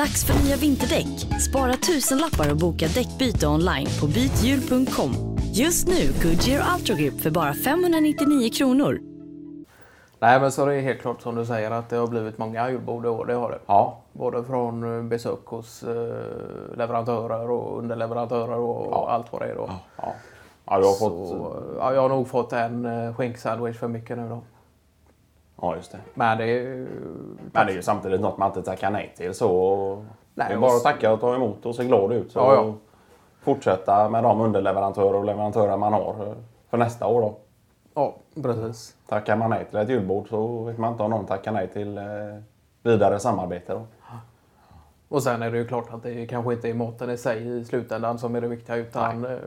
Dags för nya vinterdäck. Spara tusenlappar och boka däckbyte online på bythjul.com. Just nu, Goodyear Ultra Grip för bara 599 kronor. Nej men så det är helt klart som du säger att det har blivit många julbord i år, det har det. Ja, Både från eh, besök hos eh, leverantörer och underleverantörer och allt vad det är då. ja. ja du har Så, fått... ja, jag har nog fått en eh, skinksandwich för mycket nu då. Ja, just det. Men det är. Men det är ju samtidigt något man inte tackar nej till. Så Nej, det är bara att tacka och ta emot och se glad ut. Så Ja, ja. Fortsätta med de underleverantörer och leverantörer man har för nästa år. Då. Ja, precis. Tackar man nej till ett julbord så vet man inte om någon tackar nej till eh, vidare samarbete. Då. Och sen är det ju klart att det kanske inte är maten i sig i slutändan som är det viktiga utan eh,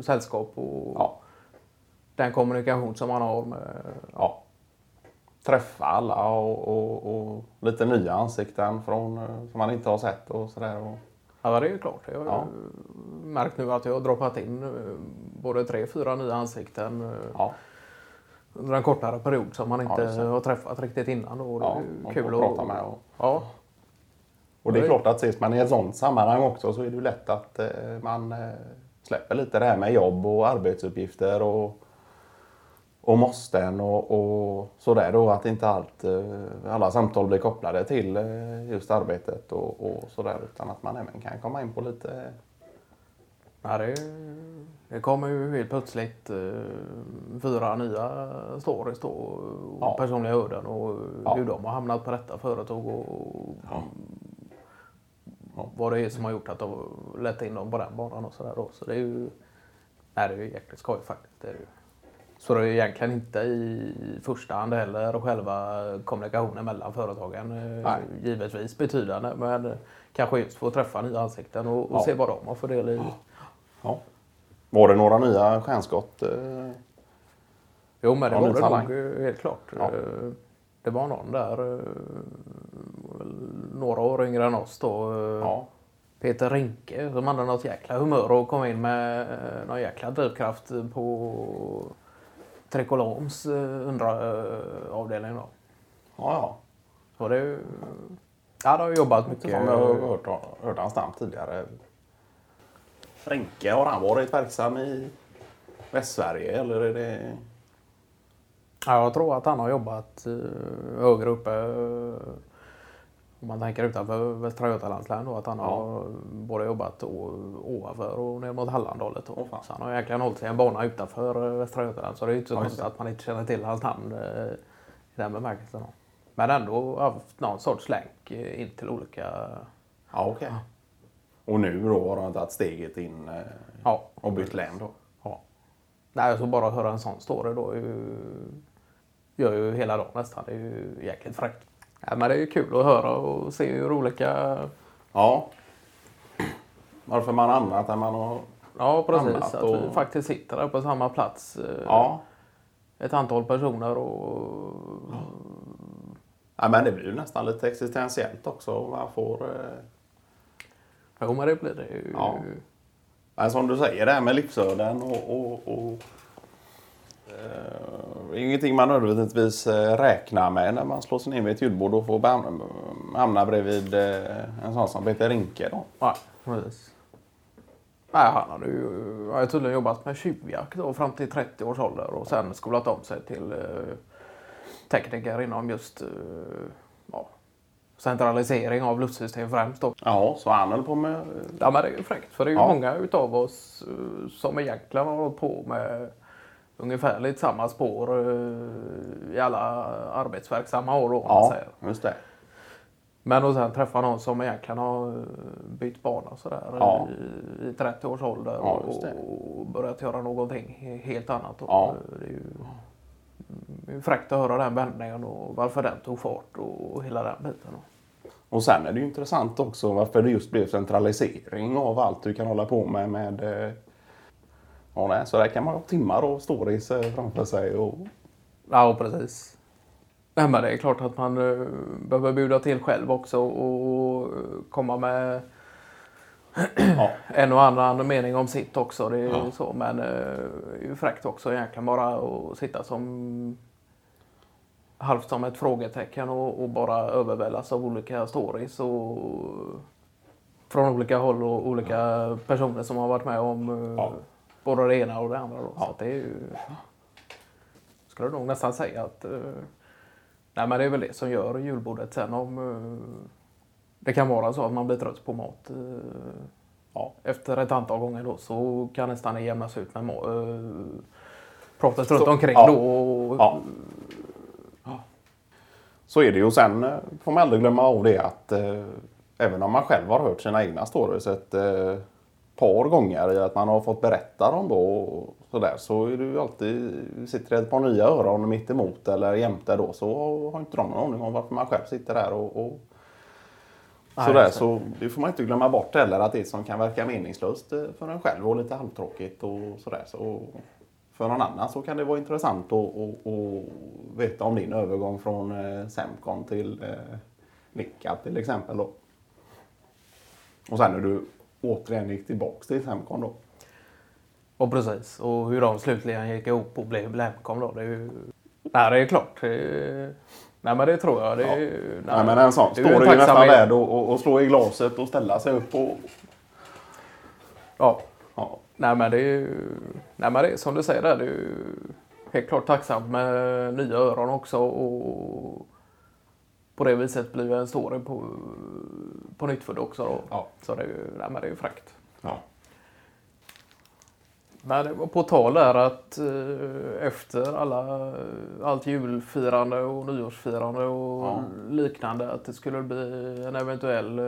sällskap och Ja. den kommunikation som man har med... Ja. Träffa alla och, och, och lite nya ansikten från, eh, som man inte har sett och sådär. Ja, det är ju klart. Jag har Ja. märkt nu att jag har droppat in eh, både tre, fyra nya ansikten eh, ja, under en kortare period som man inte det är så. har träffat riktigt innan. Då. Det är ja, ju och kul få prata med. Och, Ja, och det är klart att ses man i ett sånt sammanhang också så är det ju lätt att man släpper lite det här med jobb och arbetsuppgifter och, och måsten och, och sådär då. Att inte allt, eh, alla samtal blir kopplade till eh, just arbetet och, och sådär utan att man även kan komma in på lite ja det, det kommer ju helt plötsligt eh, fyra nya stories då. Och Ja. personliga öden och Ja. hur de har hamnat på detta företag och Ja. Vad det är som har gjort att de lett in dem på den banan och sådär. Så det är ju, nej, det är ju jäkligt skoj faktiskt. Det är det ju. Så det är egentligen inte i första hand heller själva kommunikationen mellan företagen. eh, Nej. Givetvis betydande men kanske just få träffa nya ansikten och, och Ja. se vad de har för del i. Ja. Var det några nya stjärnskott? Eh, Jo men det var det nog eh, helt klart. Ja. Eh, Det var någon där, några år yngre än oss då. ja. Peter Rinke som hade något jäkla humör och kom in med någon jäkla drivkraft på Tricoloms eh, underavdelning då. Ja, ja. Så det ju... Ja, det har jobbat mycket. som jag har hört, hört hans namn tidigare. Frenke, har han varit verksam i Västsverige eller är det... Ja, jag tror att han har jobbat eh, högre uppe. Om man tänker utanför Västra Götalands län då. Att han Ja. har både jobbat ovanför och ner mot Hallandålet. då. Fan. så han har egentligen hållit sig en bana utanför eh, Västra Götaland. Så det är ju inte så Ja, konstigt att man inte känner till hans namn eh, i den bemärkelsen. Då. Men ändå haft någon sorts länk eh, in till olika... Ja, okej. Och nu då har han tagit steget in eh, Ja, och bytt län då? Ja. Nej, så bara höra en sån story då ju, gör ju hela dagen nästan. Det är ju jäkligt fräckt. Ja, men det är ju kul att höra och se hur olika... Ja. Varför man hamnat där man har... Ja, precis. Hamnat Att och- vi faktiskt sitter där på samma plats. eh, Ja. Ett antal personer och... ja. men det blir ju nästan lite existentiellt också. Man får... Eh... Jo, men det blir det ju. Ja. Men som du säger, det här med livsöden och... och, och eh, ingenting man nödvändigtvis eh, räknar med när man slår sig ner vid ett julbord och får hamna bredvid eh, en sån som Peter Rinke. Då. Nej, precis. Nej, han hade ju ju tydligen jobbat med tjuvjakt då fram till 30 års ålder och sen skolat om sig till eh, tekniker inom just eh, ja, centralisering av luftsystem främst. Då. Ja, så han höll på med... Ja, men det är ju fräckt för det är ju Ja. många utav oss eh, som egentligen har hållit på med ungefärligt samma spår eh, i alla arbetsverksamma år. Då, Ja, säger. just det. Men att sen träffa någon som egentligen har eh, bytt bana sådär Ja. i, i 30 års ålder Ja, det. och börjat göra någonting helt annat. Och Ja. Det är ju det är ju fräckt att höra den vändningen och varför den tog fart och hela den biten. Och sen är det ju intressant också varför det just blev centralisering av allt du kan hålla på med. med eh, ja, nej, så där kan man ha timmar och stories eh, framför sig. Och, Ja, precis. Nej, men det är klart att man eh, behöver bjuda till själv också och komma med ja, en och annan mening om sitt också. Det är Ja. så. Men eh, det är ju fräckt också egentligen bara att sitta som halvt som ett frågetecken och, och bara överväldas av olika stories och från olika håll och olika personer som har varit med om Ja. Både det ena och det andra. Då. Ja. Så det är ju, skulle jag nog nästan säga att eh, nej, men det är väl det som gör julbordet. Sen om eh, det kan vara så att man blir trött på mat eh, Ja. efter ett antal gånger då så kan nästan det jämnas ut med eh, pratet runt Så- omkring ja. då. Och, Ja. Så är det ju. Sen eh, får man aldrig glömma av det att eh, även om man själv har hört sina egna stories ett eh, par gånger i att man har fått berätta dem då och sådär så är det ju alltid, sitter det ett par nya öron mitt emot eller jämte då så har inte de någon aning om varför man själv sitter där och, och Nej, sådär. Så det får man inte glömma bort heller att det som kan verka meningslöst för en själv och lite halvtråkigt och sådär. Så för någon annan så kan det vara intressant att, att, att veta om din övergång från eh, Semcon till eh, till exempel. Då. Och sen när du återigen gick tillbaks till Semcon då. Och precis. Och hur de slutligen gick ihop och blev Lemcom då. Det är ju... Nej, det är klart. Det är... Nej, men det tror jag. Det är... Ja. Nej, Nej, men en sån står ju nästan värd att- slå i glaset och ställa sig upp och... Ja. Ja, Nej, men det är ju... Nej, men det är som du säger där. Det är ju helt klart tacksamt med nya öron också. Och på det viset blir en story på, på nytt också då. Ja. Så det är ju, nej, men det är ju fräckt. ja. Men på tal där att eh, efter alla, allt julfirande och nyårsfirande och Ja. liknande att det skulle bli en eventuell eh,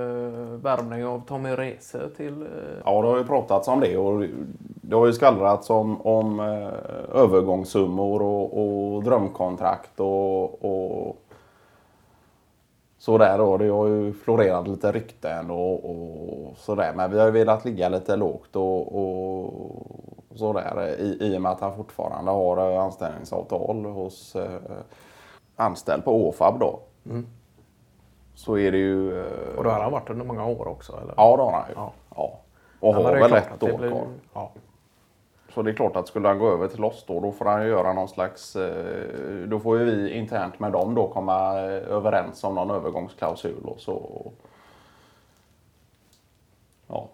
värvning av Tommy Rese till... Eh, Ja, det har ju pratats om det och det har ju skvallrats om, om övergångssummor och, och drömkontrakt och, och sådär då. Det har ju florerat lite rykten och, och sådär. Men vi har ju velat ligga lite lågt och, och sådär i, i och med att han fortfarande har anställningsavtal hos eh, anställd på Åfab då. Så är det ju... eh, och då har han varit under många år också? Eller? Ja, det har han ju. Ja. Ja. Och men har väl det år blir- kvar. Ja. Så det är klart att skulle han gå över till oss då, då får han ju göra någon slags... Eh, då får ju vi internt med dem då komma eh, överens om någon övergångsklausul och så. Ja.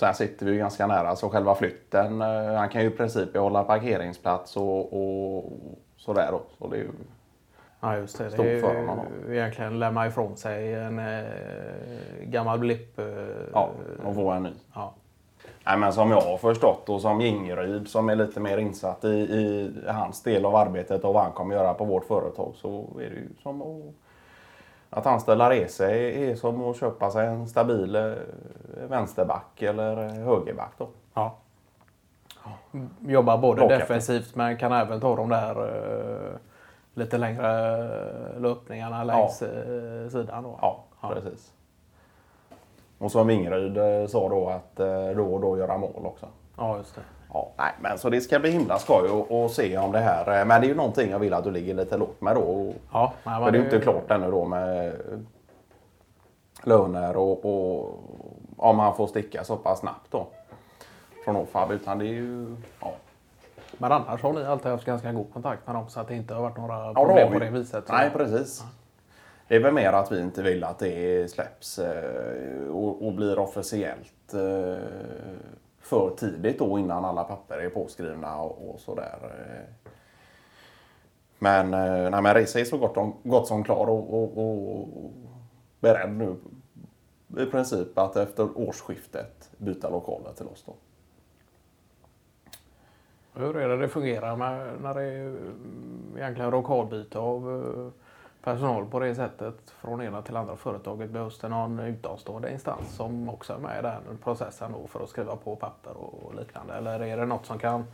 Sen sitter vi ju ganska nära, så själva flytten. Eh, han kan ju i princip behålla parkeringsplats och, och sådär då. Så det är ju, Ja, just det. Stort Det är för honom ju egentligen lämna ifrån sig en eh, gammal blipp. Eh, ja, och få en ny. ja. Nej, men som jag har förstått och som Ingeryd som är lite mer insatt i, i hans del av arbetet och vad han kommer göra på vårt företag så är det ju som att, att anställa Rese är, är som att köpa sig en stabil eh, vänsterback eller eh, högerback. Då. Ja. Jobbar både efter. defensivt men kan även ta de där eh, lite längre löpningarna längs eh, sidan. Då. Ja, precis. Och som Ingeryd eh, sa då att eh, då och då göra mål också. ja, just det. Ja, nej, men så det ska bli himla skoj att- se om det här. eh, Men det är ju någonting jag vill att du ligger lite lågt med då. Ja, nej, För det är ju inte klart ännu då med löner och, och om han får sticka så pass snabbt då. Från Ofab. Utan det är ju... Ja, Men annars har ni alltid haft ganska god kontakt med dem så att det inte har varit några Ja, problem har på det viset. Så- Nej, precis. Det är väl mer att vi inte vill att det släpps eh, och, och blir officiellt eh, för tidigt då innan alla papper är påskrivna och, och sådär. Eh. Men, nej, men Risa är så gott, om, gott som klar och, och, och beredd nu i princip att efter årsskiftet byta lokaler till oss då. Hur är det det fungerar med, när det är mm, egentligen lokalbyte av personal på det sättet från ena till andra företaget? Behövs det någon utomstående instans som också är med i den processen då för att skriva på papper och liknande? Eller är det något som kan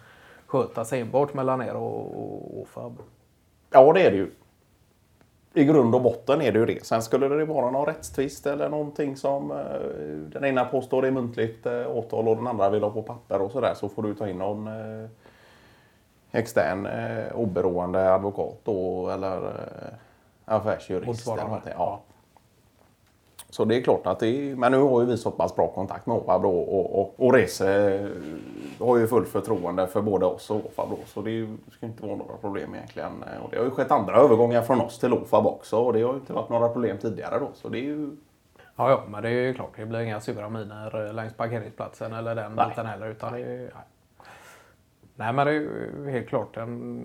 skötas enbart mellan er och, och, och FAB? Ja, det är det ju. I grund och botten är det ju det. Sen skulle det vara någon rättstvist eller någonting som eh, den ena påstår är muntligt eh, åtal och den andra vill ha på papper och sådär så får du ta in någon eh, extern eh, oberoende advokat då eller eh, affärsjurist. Eller någonting. ja. Så det är klart att det är, men nu har ju vi så pass bra kontakt med OFAB då och, och, och Rese eh, har ju full förtroende för både oss och OFAB då, så det ska inte vara några problem egentligen. Och det har ju skett andra övergångar från oss till OFAB också och det har ju inte varit några problem tidigare då, så det är ju Ja, ja, men det är ju klart. Det blir inga sura miner eh, längs parkeringsplatsen eller den Nej. biten heller. Utan det är, ju- nej. nej, men det är ju helt klart en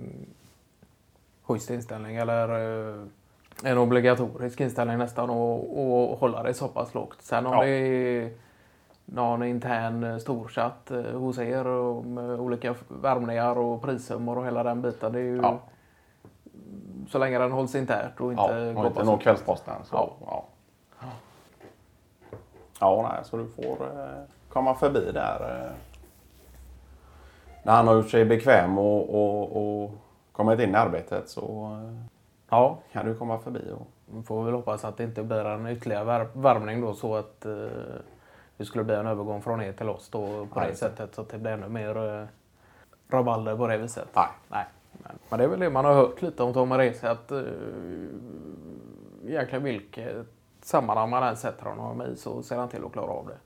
schysst inställning eller eh, en obligatorisk inställning nästan och, och hålla det så pass lågt. Sen om Ja. det är någon intern storchatt eh, hos er med olika värmningar och prissummor och hela den biten. Det är ju Ja. så länge den hålls internt och inte Ja, och inte på nå så- Kvällsposten. Så, Ja. ja. Ja, nej, så du får eh, komma förbi där. Eh. När han har gjort sig bekväm och, och, och kommit in i arbetet så Ja, kan du komma förbi. Och, får väl hoppas att det inte blir en ytterligare vär värmning då så att eh, det skulle bli en övergång från er till oss då på Nej, det sättet så att det blir ännu mer eh, rabalder på det viset. nej. Nej. Men, men det är väl det man har hört lite om Tom Rese att eh, egentligen vilket sammanhang man än sätter honom i så ser han till att klara av det.